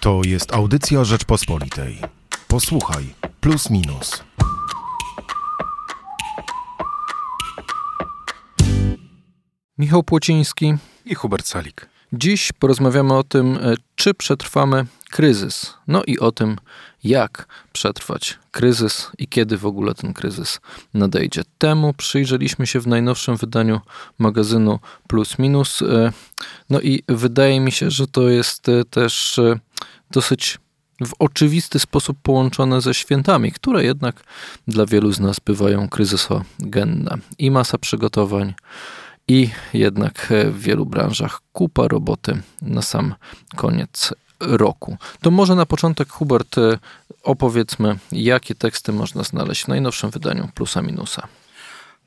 To jest audycja Rzeczpospolitej. Posłuchaj, plus minus. Michał Płociński. i Hubert Salik. Dziś porozmawiamy o tym, e, czy przetrwamy kryzys. No i o tym, jak przetrwać kryzys i kiedy w ogóle ten kryzys nadejdzie. Temu przyjrzeliśmy się w najnowszym wydaniu magazynu Plus Minus. E, No i wydaje mi się, że to jest e, też dosyć w oczywisty sposób połączone ze świętami, które jednak dla wielu z nas bywają kryzysogenne. I masa przygotowań, i jednak w wielu branżach kupa roboty na sam koniec roku. To może na początek, Hubert, opowiedzmy, jakie teksty można znaleźć w najnowszym wydaniu Plusa Minusa.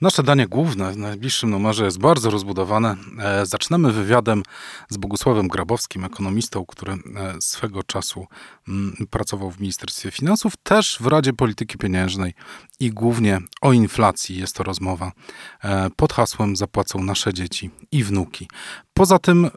Nasze danie główne w najbliższym numerze jest bardzo rozbudowane. E, zaczynamy wywiadem z Bogusławem Grabowskim, ekonomistą, który e, swego czasu mm, pracował w Ministerstwie Finansów, też w Radzie Polityki Pieniężnej i głównie o inflacji jest to rozmowa e, pod hasłem Zapłacą nasze dzieci i wnuki. Poza tym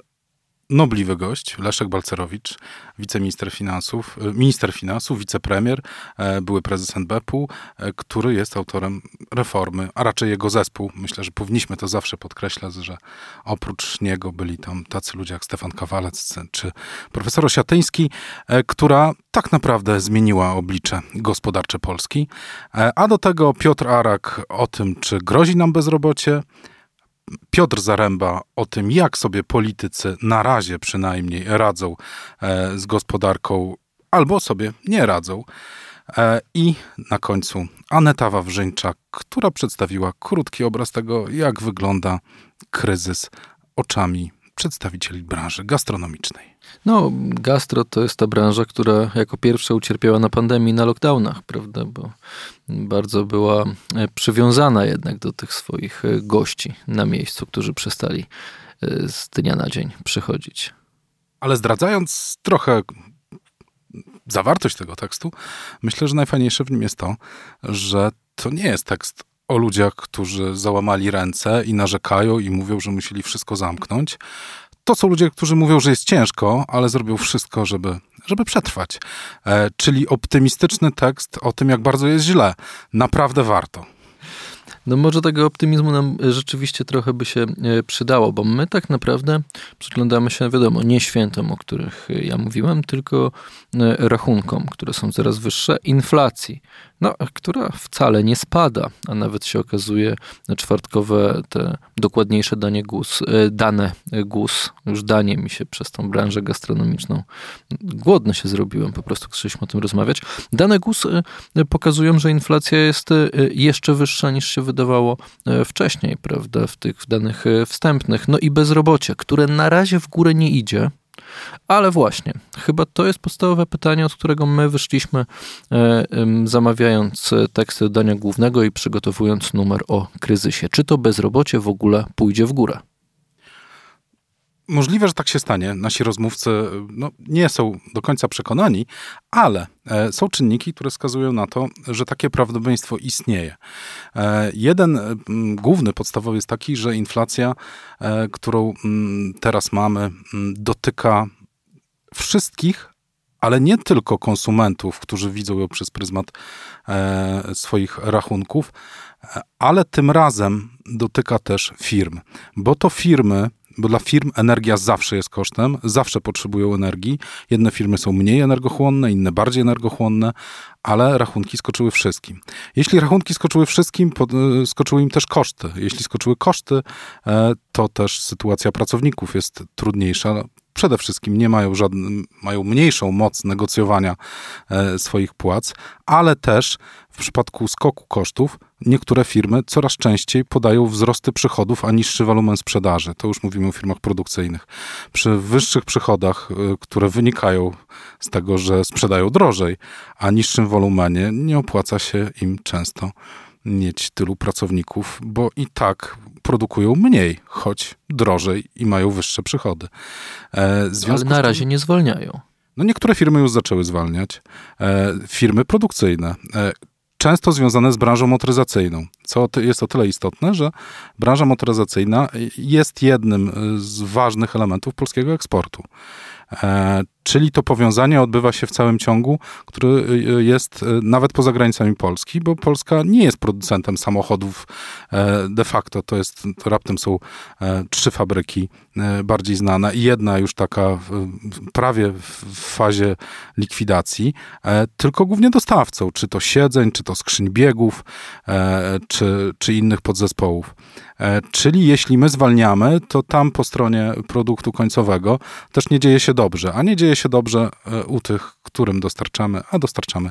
nobliwy gość, Leszek Balcerowicz, wiceminister finansów, e, minister finansów, wicepremier, e, były prezes NBP-u, e, który jest autorem reformy, a raczej jego zespół. Myślę, że powinniśmy to zawsze podkreślać, że oprócz niego byli tam tacy ludzie jak Stefan Kawalec czy profesor Osiatyński, która tak naprawdę zmieniła oblicze gospodarcze Polski. A do tego Piotr Arak o tym, czy grozi nam bezrobocie, Piotr Zaręba o tym, jak sobie politycy na razie przynajmniej radzą e, z gospodarką, albo sobie nie radzą. E, I na końcu Aneta Wawrzyńczak, która przedstawiła krótki obraz tego, jak wygląda kryzys oczami przedstawicieli branży gastronomicznej. No, gastro to jest ta branża, która jako pierwsza ucierpiała na pandemii, na lockdownach, prawda, bo bardzo była e, przywiązana jednak do tych swoich e, gości na miejscu, którzy przestali e, z dnia na dzień przychodzić. Ale zdradzając trochę zawartość tego tekstu, myślę, że najfajniejsze w nim jest to, że to nie jest tekst o ludziach, którzy załamali ręce i narzekają i mówią, że musieli wszystko zamknąć. To są ludzie, którzy mówią, że jest ciężko, ale zrobią wszystko, żeby, żeby przetrwać. E, czyli optymistyczny tekst o tym, jak bardzo jest źle. Naprawdę warto. No może tego optymizmu nam e, rzeczywiście trochę by się e, przydało, bo my tak naprawdę przyglądamy się, wiadomo, nie świętom, o których e, ja mówiłem, tylko rachunkom, które są coraz wyższe, inflacji, no, która wcale nie spada, a nawet się okazuje czwartkowe te dokładniejsze danie GUS, e, dane GUS, już danie mi się przez tą branżę gastronomiczną, głodny się zrobiłem, po prostu chcieliśmy o tym rozmawiać. Dane GUS e, pokazują, że inflacja jest e, jeszcze wyższa niż się wydawało e, wcześniej, prawda, w tych danych e, wstępnych. No i bezrobocie, które na razie w górę nie idzie, ale właśnie, chyba to jest podstawowe pytanie, od którego my wyszliśmy, e, zamawiając e, teksty dania głównego i przygotowując numer o kryzysie. Czy to bezrobocie w ogóle pójdzie w górę? Możliwe, że tak się stanie. Nasi rozmówcy no, nie są do końca przekonani, ale e, są czynniki, które wskazują na to, że takie prawdopodobieństwo istnieje. E, jeden e, główny, podstawowy jest taki, że inflacja, e, którą teraz mamy, dotyka wszystkich, ale nie tylko konsumentów, którzy widzą ją przez pryzmat e, swoich rachunków, e, ale tym razem dotyka też firm, bo to firmy, bo dla firm energia zawsze jest kosztem, zawsze potrzebują energii. Jedne firmy są mniej energochłonne, inne bardziej energochłonne, ale rachunki skoczyły wszystkim. Jeśli rachunki skoczyły wszystkim, e, skoczyły im też koszty. Jeśli skoczyły koszty, e, to też sytuacja pracowników jest trudniejsza. Przede wszystkim nie mają żadnym, mają mniejszą moc negocjowania e, swoich płac, ale też w przypadku skoku kosztów niektóre firmy coraz częściej podają wzrosty przychodów, a niższy wolumen sprzedaży. To już mówimy o firmach produkcyjnych. Przy wyższych przychodach, y, które wynikają z tego, że sprzedają drożej, a niższym wolumenie, nie opłaca się im często mieć tylu pracowników, bo i tak produkują mniej, choć drożej i mają wyższe przychody. E, Ale na tym- razie nie zwalniają. no niektóre firmy już zaczęły zwalniać. E, firmy produkcyjne, e, często związane z branżą motoryzacyjną, co jest o tyle istotne, że branża motoryzacyjna jest jednym z ważnych elementów polskiego eksportu. Czyli to powiązanie odbywa się w całym ciągu, który jest nawet poza granicami Polski, bo Polska nie jest producentem samochodów de facto. To jest, to raptem są trzy fabryki bardziej znane i jedna już taka prawie w fazie likwidacji, tylko głównie dostawcą, czy to siedzeń, czy to skrzyń biegów, czy, czy innych podzespołów. E, czyli jeśli my zwalniamy, to tam po stronie produktu końcowego też nie dzieje się dobrze, a nie dzieje się dobrze e, u tych, którym dostarczamy, a dostarczamy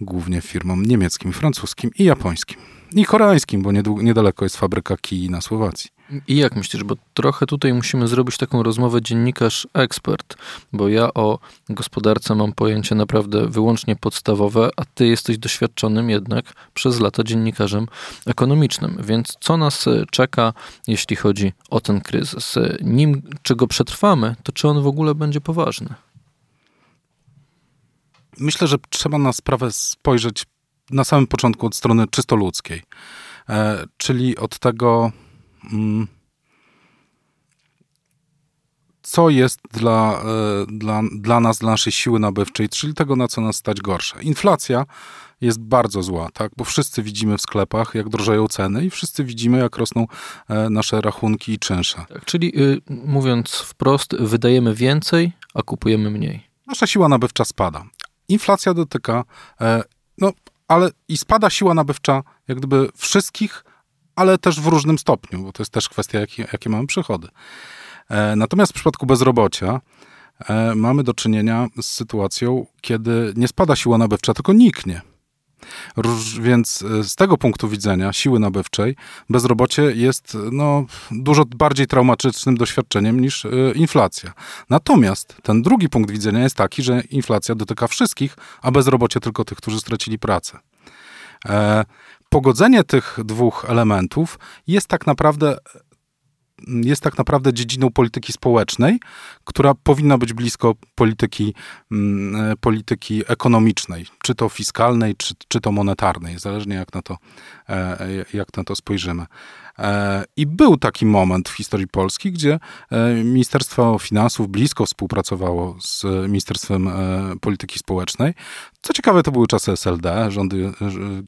głównie firmom niemieckim, francuskim i japońskim. I koreańskim, bo niedaleko jest fabryka kij na Słowacji. I jak myślisz, bo trochę tutaj musimy zrobić taką rozmowę dziennikarz-ekspert, bo ja o gospodarce mam pojęcie naprawdę wyłącznie podstawowe, a ty jesteś doświadczonym jednak przez lata dziennikarzem ekonomicznym. Więc co nas czeka, jeśli chodzi o ten kryzys? Nim czego przetrwamy, to czy on w ogóle będzie poważny? Myślę, że trzeba na sprawę spojrzeć na samym początku od strony czysto ludzkiej, e, czyli od tego, co jest dla, e, dla, dla nas, dla naszej siły nabywczej, czyli tego, na co nas stać gorsze. Inflacja jest bardzo zła, tak? bo wszyscy widzimy w sklepach, jak drożeją ceny i wszyscy widzimy, jak rosną e, nasze rachunki i czynsze. Tak, czyli y, mówiąc wprost, wydajemy więcej, a kupujemy mniej. Nasza siła nabywcza spada. Inflacja dotyka, no ale i spada siła nabywcza jak gdyby wszystkich, ale też w różnym stopniu, bo to jest też kwestia, jakie, jakie mamy przychody. E, natomiast w przypadku bezrobocia e, mamy do czynienia z sytuacją, kiedy nie spada siła nabywcza, tylko niknie. Róż, więc e, z tego punktu widzenia siły nabywczej bezrobocie jest no, dużo bardziej traumatycznym doświadczeniem niż y, inflacja. Natomiast ten drugi punkt widzenia jest taki, że inflacja dotyka wszystkich, a bezrobocie tylko tych, którzy stracili pracę. E, pogodzenie tych dwóch elementów jest tak naprawdę jest tak naprawdę dziedziną polityki społecznej, która powinna być blisko polityki, mm, e, polityki ekonomicznej, czy to fiskalnej, czy, czy to monetarnej, zależnie jak na to, e, jak na to spojrzymy. E, I był taki moment w historii Polski, gdzie Ministerstwo Finansów blisko współpracowało z Ministerstwem Polityki Społecznej. Co ciekawe, to były czasy SLD, rządy,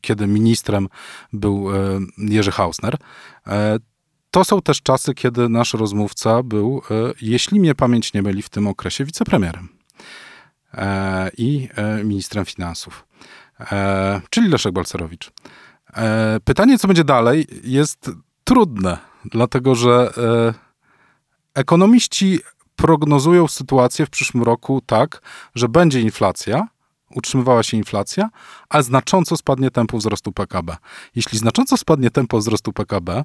kiedy ministrem był Jerzy Hausner to są też czasy, kiedy nasz rozmówca był, e, jeśli mnie pamięć nie myli, w tym okresie wicepremierem e, i e, ministrem finansów, czyli Leszek Balcerowicz. Pytanie, co będzie dalej, jest trudne, dlatego że ekonomiści prognozują sytuację w przyszłym roku tak, że będzie inflacja, utrzymywała się inflacja, a znacząco spadnie tempo wzrostu PKB. Jeśli znacząco spadnie tempo wzrostu PKB,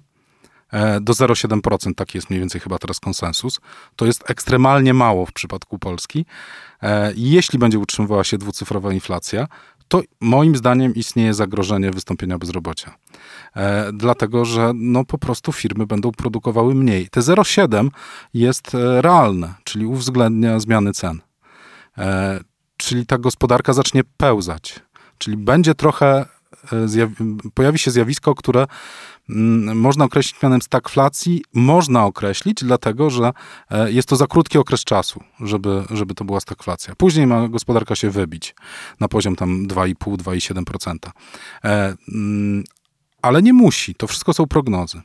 E, do 0,7%, taki jest mniej więcej chyba teraz konsensus. To jest ekstremalnie mało w przypadku Polski. E, jeśli będzie utrzymywała się dwucyfrowa inflacja, to moim zdaniem istnieje zagrożenie wystąpienia bezrobocia. E, dlatego, że no po prostu firmy będą produkowały mniej. Te 0,7 jest realne, czyli uwzględnia zmiany cen. Czyli ta gospodarka zacznie pełzać. Czyli będzie trochę, pojawi się zjawisko, które Mm, można określić mianem stagflacji. Można określić, dlatego że e, jest to za krótki okres czasu, żeby, żeby to była stagflacja. Później ma gospodarka się wybić na poziom tam 2,5-2,7%. E, mm, ale nie musi. To wszystko są prognozy.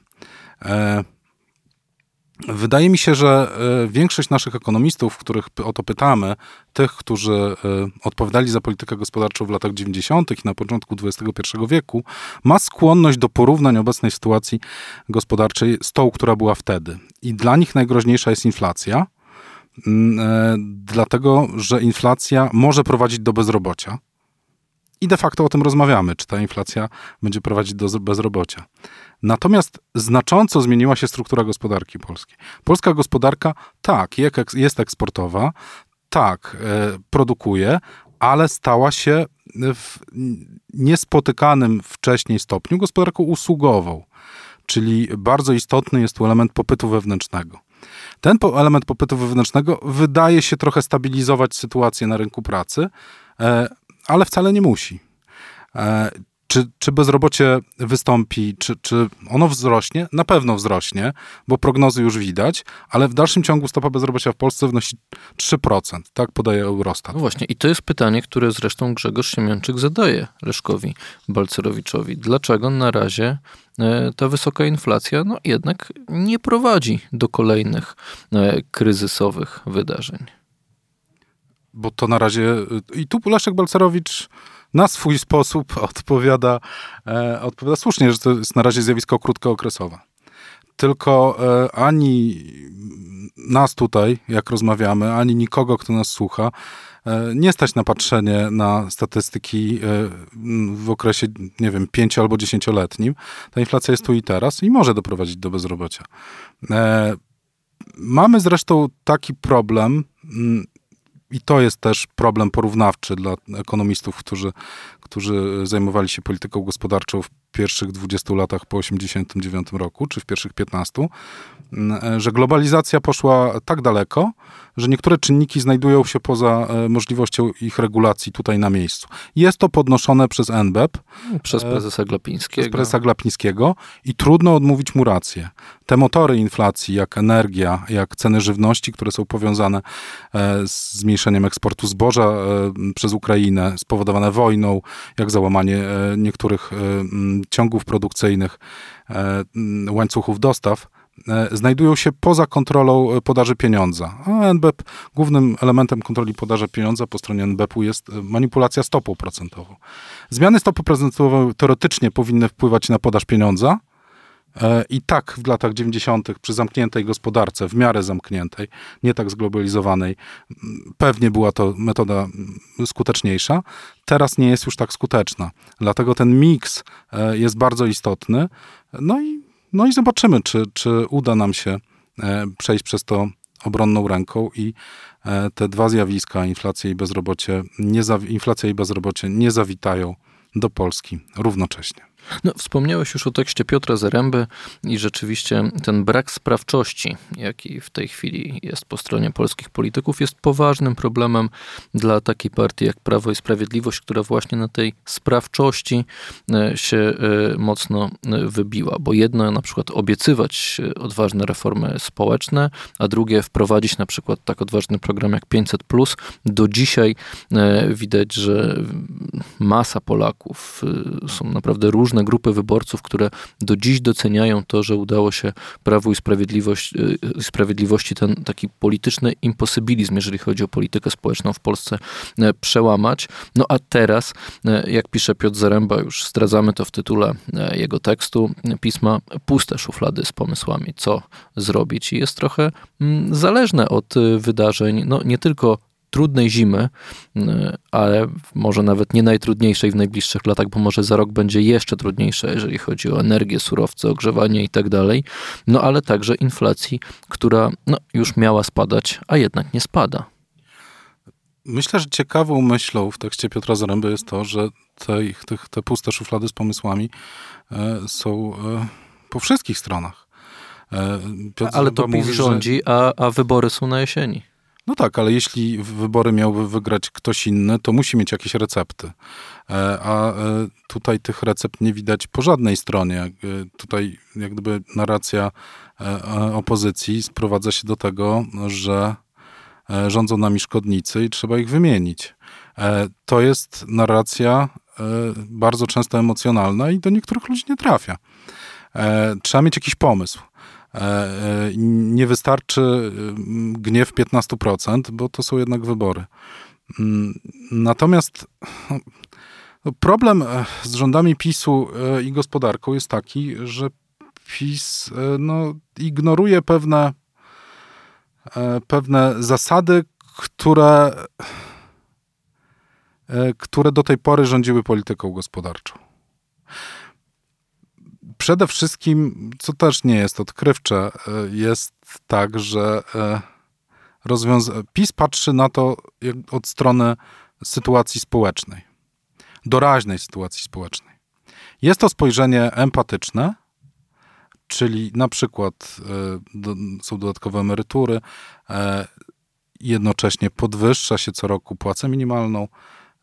Wydaje mi się, że e, większość naszych ekonomistów, których o to pytamy, tych, którzy e, odpowiadali za politykę gospodarczą w latach 90. i na początku XXI wieku, ma skłonność do porównań obecnej sytuacji gospodarczej z tą, która była wtedy. I dla nich najgroźniejsza jest inflacja, mm, e, dlatego że inflacja może prowadzić do bezrobocia. I de facto o tym rozmawiamy, czy ta inflacja będzie prowadzić do bezrobocia. Natomiast znacząco zmieniła się struktura gospodarki polskiej. Polska gospodarka, tak, jest eksportowa, tak, e, produkuje, ale stała się w niespotykanym wcześniej stopniu gospodarką usługową, czyli bardzo istotny jest tu element popytu wewnętrznego. Ten element popytu wewnętrznego wydaje się trochę stabilizować sytuację na rynku pracy, e, ale wcale nie musi. E, Czy, czy bezrobocie wystąpi, czy, czy ono wzrośnie? Na pewno wzrośnie, bo prognozy już widać, ale w dalszym ciągu stopa bezrobocia w Polsce wynosi 3%, tak podaje Eurostat. No właśnie, i to jest pytanie, które zresztą Grzegorz Siemianczyk zadaje Leszkowi Balcerowiczowi. Dlaczego na razie e, ta wysoka inflacja no, jednak nie prowadzi do kolejnych e, kryzysowych wydarzeń? Bo to na razie, i tu Leszek Balcerowicz na swój sposób odpowiada, e, odpowiada słusznie, że to jest na razie zjawisko krótkookresowe. Tylko e, ani nas tutaj, jak rozmawiamy, ani nikogo, kto nas słucha, e, nie stać na patrzenie na statystyki e, w okresie, nie wiem, pięcio albo dziesięcioletnim. Ta inflacja jest tu i teraz i może doprowadzić do bezrobocia. E, mamy zresztą taki problem, i to jest też problem porównawczy dla ekonomistów, którzy, którzy zajmowali się polityką gospodarczą w pierwszych 20 latach po 1989 roku, czy w pierwszych 15, że globalizacja poszła tak daleko, że niektóre czynniki znajdują się poza e, możliwością ich regulacji tutaj na miejscu. Jest to podnoszone przez NBEP. Przez prezesa Glapińskiego. Przez prezesa Glapińskiego i trudno odmówić mu rację. Te motory inflacji, jak energia, jak ceny żywności, które są powiązane e, z zmniejszeniem eksportu zboża e, przez Ukrainę, spowodowane wojną, jak załamanie niektórych ciągów produkcyjnych, łańcuchów dostaw, E, znajdują się poza kontrolą e, podaży pieniądza. A NBP, głównym elementem kontroli podaży pieniądza po stronie NBP-u jest e, manipulacja stopą procentową. Zmiany stopy procentowej teoretycznie powinny wpływać na podaż pieniądza, i tak w latach 90. przy zamkniętej gospodarce, w miarę zamkniętej, nie tak zglobalizowanej, pewnie była to metoda skuteczniejsza. Teraz nie jest już tak skuteczna. Dlatego ten miks jest bardzo istotny. No i no i zobaczymy, czy, czy uda nam się e, przejść przez to obronną ręką i e, te dwa zjawiska, inflacja i bezrobocie, nie, inflacja i bezrobocie nie zawitają do Polski równocześnie. No, wspomniałeś już o tekście Piotra Zaręby i rzeczywiście ten brak sprawczości, jaki w tej chwili jest po stronie polskich polityków, jest poważnym problemem dla takiej partii jak Prawo i Sprawiedliwość, która właśnie na tej sprawczości e, się e, mocno e, wybiła. Bo jedno na przykład obiecywać odważne reformy społeczne, a drugie wprowadzić na przykład tak odważny program jak 500. Do dzisiaj widać, że masa Polaków są naprawdę różne różne grupy wyborców, które do dziś doceniają to, że udało się Prawu i Sprawiedliwość, y, Sprawiedliwości ten taki polityczny imposybilizm, jeżeli chodzi o politykę społeczną w Polsce, e, przełamać. No a teraz, e, jak pisze Piotr Zaręba, już zdradzamy to w tytule e, jego tekstu, pisma, puste szuflady z pomysłami, co zrobić. I jest trochę mm, zależne od wydarzeń, no nie tylko trudnej zimy, y, ale może nawet nie najtrudniejszej w najbliższych latach, bo może za rok będzie jeszcze trudniejsze, jeżeli chodzi o energię, surowce, ogrzewanie i tak dalej. No ale także inflacji, która no, już miała spadać, a jednak nie spada. Myślę, że ciekawą myślą w tekście Piotra Zaręby jest to, że te, te, te puste szuflady z pomysłami e, są e, po wszystkich stronach. E, Piotr Ale to PiS mówi, rządzi, że... a, a wybory są na jesieni. No tak, ale jeśli wybory miałby wygrać ktoś inny, to musi mieć jakieś recepty. E, a e, tutaj tych recept nie widać po żadnej stronie. E, tutaj jak gdyby narracja opozycji sprowadza się do tego, że rządzą nami szkodnicy i trzeba ich wymienić. To jest narracja bardzo często emocjonalna i do niektórych ludzi nie trafia. Trzeba mieć jakiś pomysł. E, e, nie wystarczy mm, gniew 15%, bo to są jednak wybory. Mm, natomiast no, problem e, z rządami PiSu i gospodarką jest taki, że PiS no, ignoruje pewne, pewne zasady, które, które do tej pory rządziły polityką gospodarczą. Przede wszystkim, co też nie jest odkrywcze, e, jest tak, że e, rozwiąza- PiS patrzy na to od strony sytuacji społecznej, doraźnej sytuacji społecznej. Jest to spojrzenie empatyczne, czyli na przykład e, są dodatkowe emerytury, jednocześnie podwyższa się co roku płacę minimalną,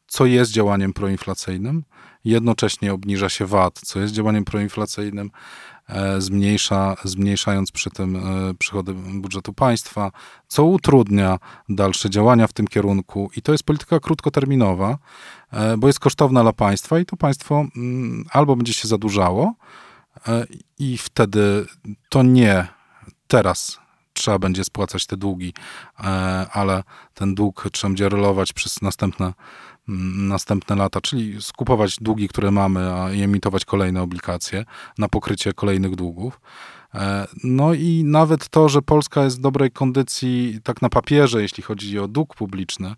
co jest działaniem proinflacyjnym. Jednocześnie obniża się VAT, co jest działaniem proinflacyjnym, e, zmniejsza, zmniejszając przy tym e, przychody budżetu państwa, co utrudnia dalsze działania w tym kierunku. I to jest polityka krótkoterminowa, e, bo jest kosztowna dla państwa i to państwo mm, albo będzie się zadłużało, i wtedy to nie teraz trzeba będzie spłacać te długi, ale ten dług trzeba będzie rolować przez następne następne lata, czyli skupować długi, które mamy, a i emitować kolejne obligacje na pokrycie kolejnych długów. E, no i nawet to, że Polska jest w dobrej kondycji, tak na papierze, jeśli chodzi o dług publiczny,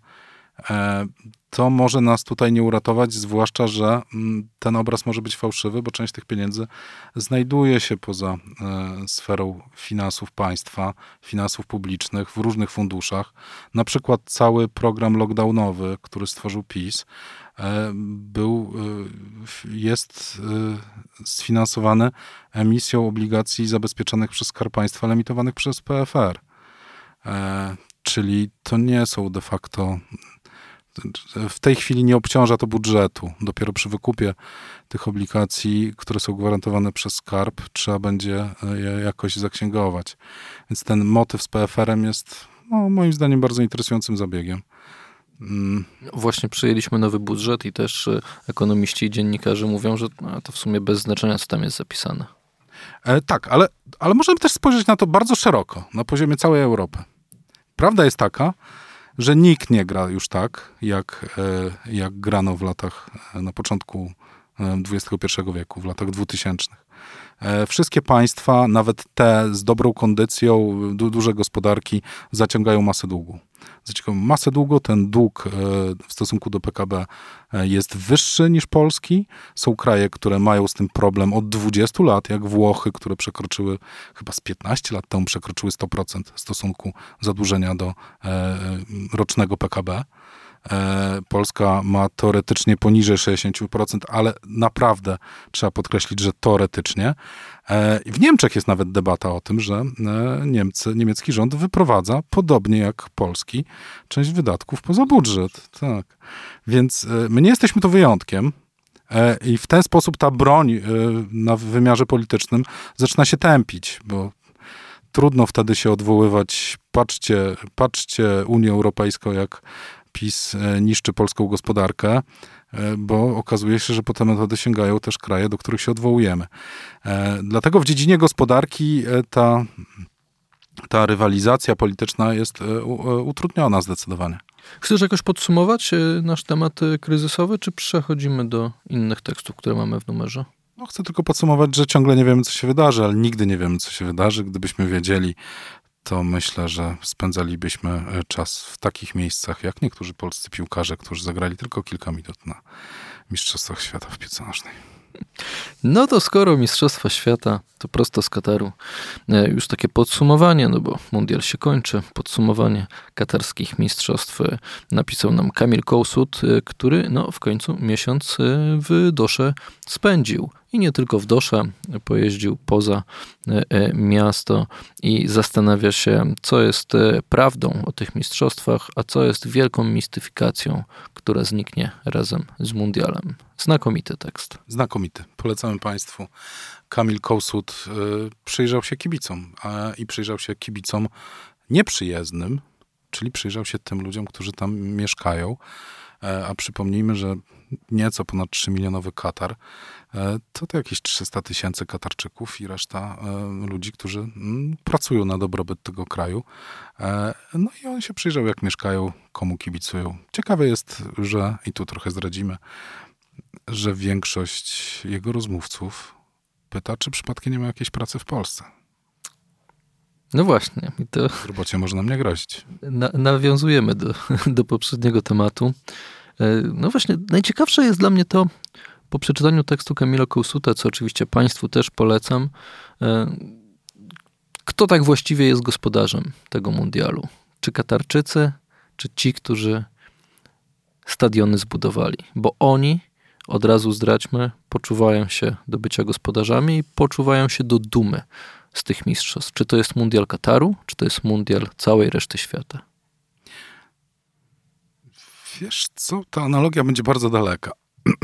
to może nas tutaj nie uratować, zwłaszcza, że mm, ten obraz może być fałszywy, bo część tych pieniędzy znajduje się poza e, sferą finansów państwa, finansów publicznych, w różnych funduszach. Na przykład cały program lockdownowy, który stworzył PiS, e, był, e, jest sfinansowany emisją obligacji zabezpieczonych przez Skarb Państwa, emitowanych przez PFR. Czyli to nie są de facto w tej chwili nie obciąża to budżetu. Dopiero przy wykupie tych obligacji, które są gwarantowane przez skarb, trzeba będzie je jakoś zaksięgować. Więc ten motyw z PFR-em jest no, moim zdaniem bardzo interesującym zabiegiem. Mm. Właśnie przyjęliśmy nowy budżet i też e, ekonomiści i dziennikarze mówią, że no, to w sumie bez znaczenia, co tam jest zapisane. E, tak, ale, ale możemy też spojrzeć na to bardzo szeroko, na poziomie całej Europy. Prawda jest taka, że nikt nie gra już tak, jak, e, jak grano w latach, e, na początku XXI e, wieku, w latach 2000. Wszystkie państwa, nawet te z dobrą kondycją, duże gospodarki, zaciągają masę długu masę długu. Ten dług e, w stosunku do PKB e, jest wyższy niż polski. Są kraje, które mają z tym problem od 20 lat, jak Włochy, które przekroczyły chyba z 15 lat temu przekroczyły 100% stosunku zadłużenia do e, rocznego PKB. E, Polska ma teoretycznie poniżej 60%, ale naprawdę trzeba podkreślić, że teoretycznie. E, w Niemczech jest nawet debata o tym, że e, Niemcy, niemiecki rząd wyprowadza, podobnie jak polski, część wydatków poza budżet. Tak. Więc my nie jesteśmy tu wyjątkiem. I w ten sposób ta broń na wymiarze politycznym zaczyna się tępić, bo trudno wtedy się odwoływać. Patrzcie, patrzcie Unię Europejską, jak PiS e, niszczy polską gospodarkę, e, bo okazuje się, że po te metody sięgają też kraje, do których się odwołujemy. E, dlatego w dziedzinie gospodarki ta, ta rywalizacja polityczna jest utrudniona zdecydowanie. Chcesz jakoś podsumować nasz temat kryzysowy, czy przechodzimy do innych tekstów, które mamy w numerze? No, chcę tylko podsumować, że ciągle nie wiemy, co się wydarzy, ale nigdy nie wiemy, co się wydarzy. Gdybyśmy wiedzieli, to myślę, że spędzalibyśmy e, czas w takich miejscach, jak niektórzy polscy piłkarze, którzy zagrali tylko kilka minut na Mistrzostwach Świata w piłce nożnej. No to skoro Mistrzostwa Świata, to prosto z Kataru. E, już takie podsumowanie, no bo mundial się kończy. Podsumowanie katarskich mistrzostw e, napisał nam Kamil Kołsut, który no, w końcu miesiąc w Dosze spędził i nie tylko w Dosze, pojeździł poza e, e, miasto i zastanawia się, co jest e, prawdą o tych mistrzostwach, a co jest wielką mistyfikacją, która zniknie razem z mundialem. Znakomity tekst. Znakomity. Polecamy Państwu. Kamil Kołsut przyjrzał się kibicom i przyjrzał się kibicom nieprzyjezdnym, czyli przyjrzał się tym ludziom, którzy tam mieszkają. A przypomnijmy, że nieco ponad 3 milionowy Katar E, to to jakieś 300 tysięcy Katarczyków i reszta e, ludzi, którzy mm, pracują na dobrobyt tego kraju. E, no i on się przyjrzał, jak mieszkają, komu kibicują. Ciekawe jest, że, i tu trochę zdradzimy, że większość jego rozmówców pyta, czy przypadkiem nie ma jakiejś pracy w Polsce. No właśnie. I to robocie może nam nie grozić. Na, nawiązujemy do, do poprzedniego tematu. No właśnie, najciekawsze jest dla mnie to, po przeczytaniu tekstu Kamila Kołsuta, co oczywiście Państwu też polecam, e, kto tak właściwie jest gospodarzem tego mundialu? Czy Katarczycy, czy ci, którzy stadiony zbudowali? Bo oni, od razu zdradźmy, poczuwają się do bycia gospodarzami i poczuwają się do dumy z tych mistrzostw. Czy to jest mundial Kataru, czy to jest mundial całej reszty świata? Wiesz co, ta analogia będzie bardzo daleka.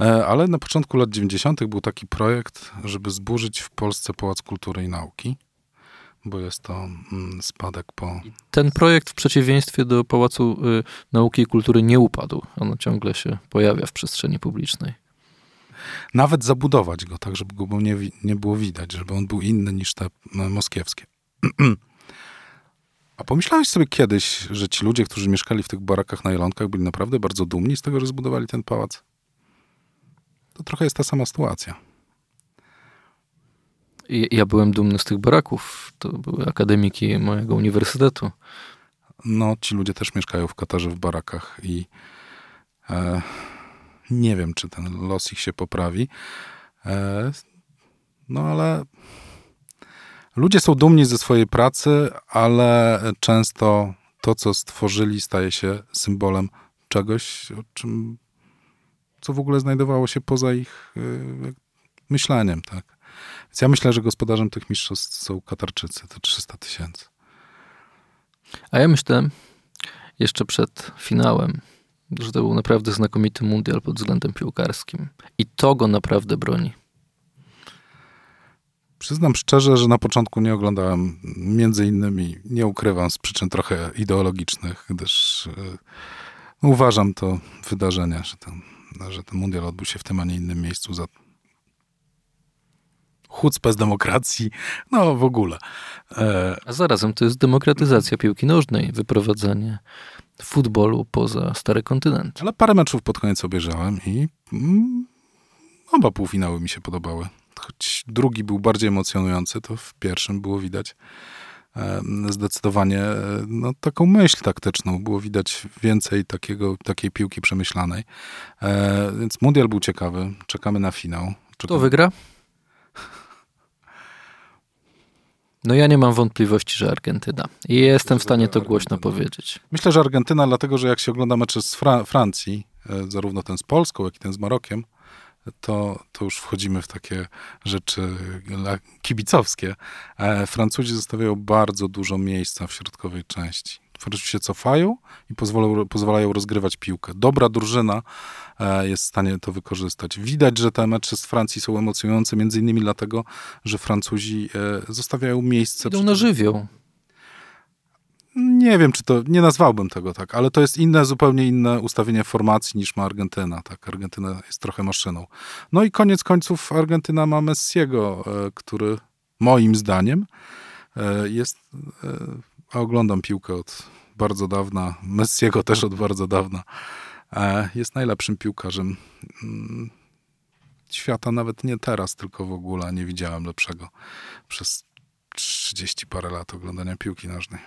E, ale na początku lat 90. był taki projekt, żeby zburzyć w Polsce Pałac Kultury i Nauki, bo jest to mm, spadek po. Ten projekt w przeciwieństwie do Pałacu y, Nauki i Kultury nie upadł. On ciągle się pojawia w przestrzeni publicznej. Nawet zabudować go tak, żeby go nie, nie było widać, żeby on był inny niż te moskiewskie. A pomyślałeś sobie kiedyś, że ci ludzie, którzy mieszkali w tych barakach na Jelonkach, byli naprawdę bardzo dumni z tego, że zbudowali ten pałac? To trochę jest ta sama sytuacja. Ja byłem dumny z tych baraków. To były akademiki mojego uniwersytetu. No, ci ludzie też mieszkają w Katarze w barakach i e, nie wiem, czy ten los ich się poprawi. E, no, ale ludzie są dumni ze swojej pracy, ale często to, co stworzyli, staje się symbolem czegoś, o czym co w ogóle znajdowało się poza ich y, myśleniem, tak. Więc ja myślę, że gospodarzem tych mistrzostw są Katarczycy, to 300 tysięcy. A ja myślę jeszcze przed finałem, że to był naprawdę znakomity mundial pod względem piłkarskim. I to go naprawdę broni. Przyznam szczerze, że na początku nie oglądałem, między innymi, nie ukrywam, z przyczyn trochę ideologicznych, gdyż yy, uważam to wydarzenie, że ten że ten mundial odbył się w tym, a nie innym miejscu za chucpę z demokracji, no w ogóle. E... A zarazem to jest demokratyzacja piłki nożnej, wyprowadzenie futbolu poza stary kontynent. Ale parę meczów pod koniec obejrzałem i mm, oba półfinały mi się podobały. Choć drugi był bardziej emocjonujący, to w pierwszym było widać zdecydowanie no, taką myśl taktyczną. Było widać więcej takiego, takiej piłki przemyślanej. E, więc mundial był ciekawy. Czekamy na finał. Czekamy. Kto wygra? No ja nie mam wątpliwości, że Argentyna. I jestem w stanie to głośno powiedzieć. Myślę, że Argentyna, dlatego że jak się ogląda mecze z Fra Francji, e, zarówno ten z Polską, jak i ten z Marokiem, to, to już wchodzimy w takie rzeczy kibicowskie. E, Francuzi zostawiają bardzo dużo miejsca w środkowej części. Się cofają i pozwolą, pozwalają rozgrywać piłkę. Dobra drużyna e, jest w stanie to wykorzystać. Widać, że te mecze z Francji są emocjonujące, między innymi dlatego, że Francuzi e, zostawiają miejsce. Idą na żywioł nie wiem, czy to, nie nazwałbym tego tak, ale to jest inne, zupełnie inne ustawienie formacji niż ma Argentyna, tak, Argentyna jest trochę maszyną. No i koniec końców Argentyna ma Messiego, e, który moim zdaniem jest, a oglądam piłkę od bardzo dawna, Messiego też od bardzo dawna, jest najlepszym piłkarzem mm, świata, nawet nie teraz, tylko w ogóle. Nie widziałem lepszego przez 30 parę lat oglądania piłki nożnej.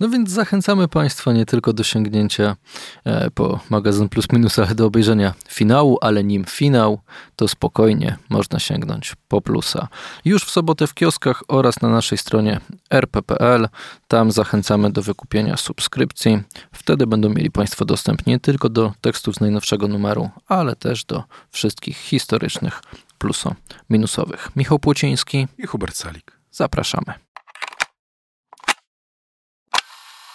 No więc zachęcamy Państwa nie tylko do sięgnięcia e, po magazyn Plus Minus, ale do obejrzenia finału, ale nim finał, to spokojnie można sięgnąć po plusa. Już w sobotę w kioskach oraz na naszej stronie rp.pl. Tam zachęcamy do wykupienia subskrypcji. Wtedy będą mieli Państwo dostęp nie tylko do tekstów z najnowszego numeru, ale też do wszystkich historycznych pluso-minusowych. Michał Płociński i Hubert Salik. Zapraszamy.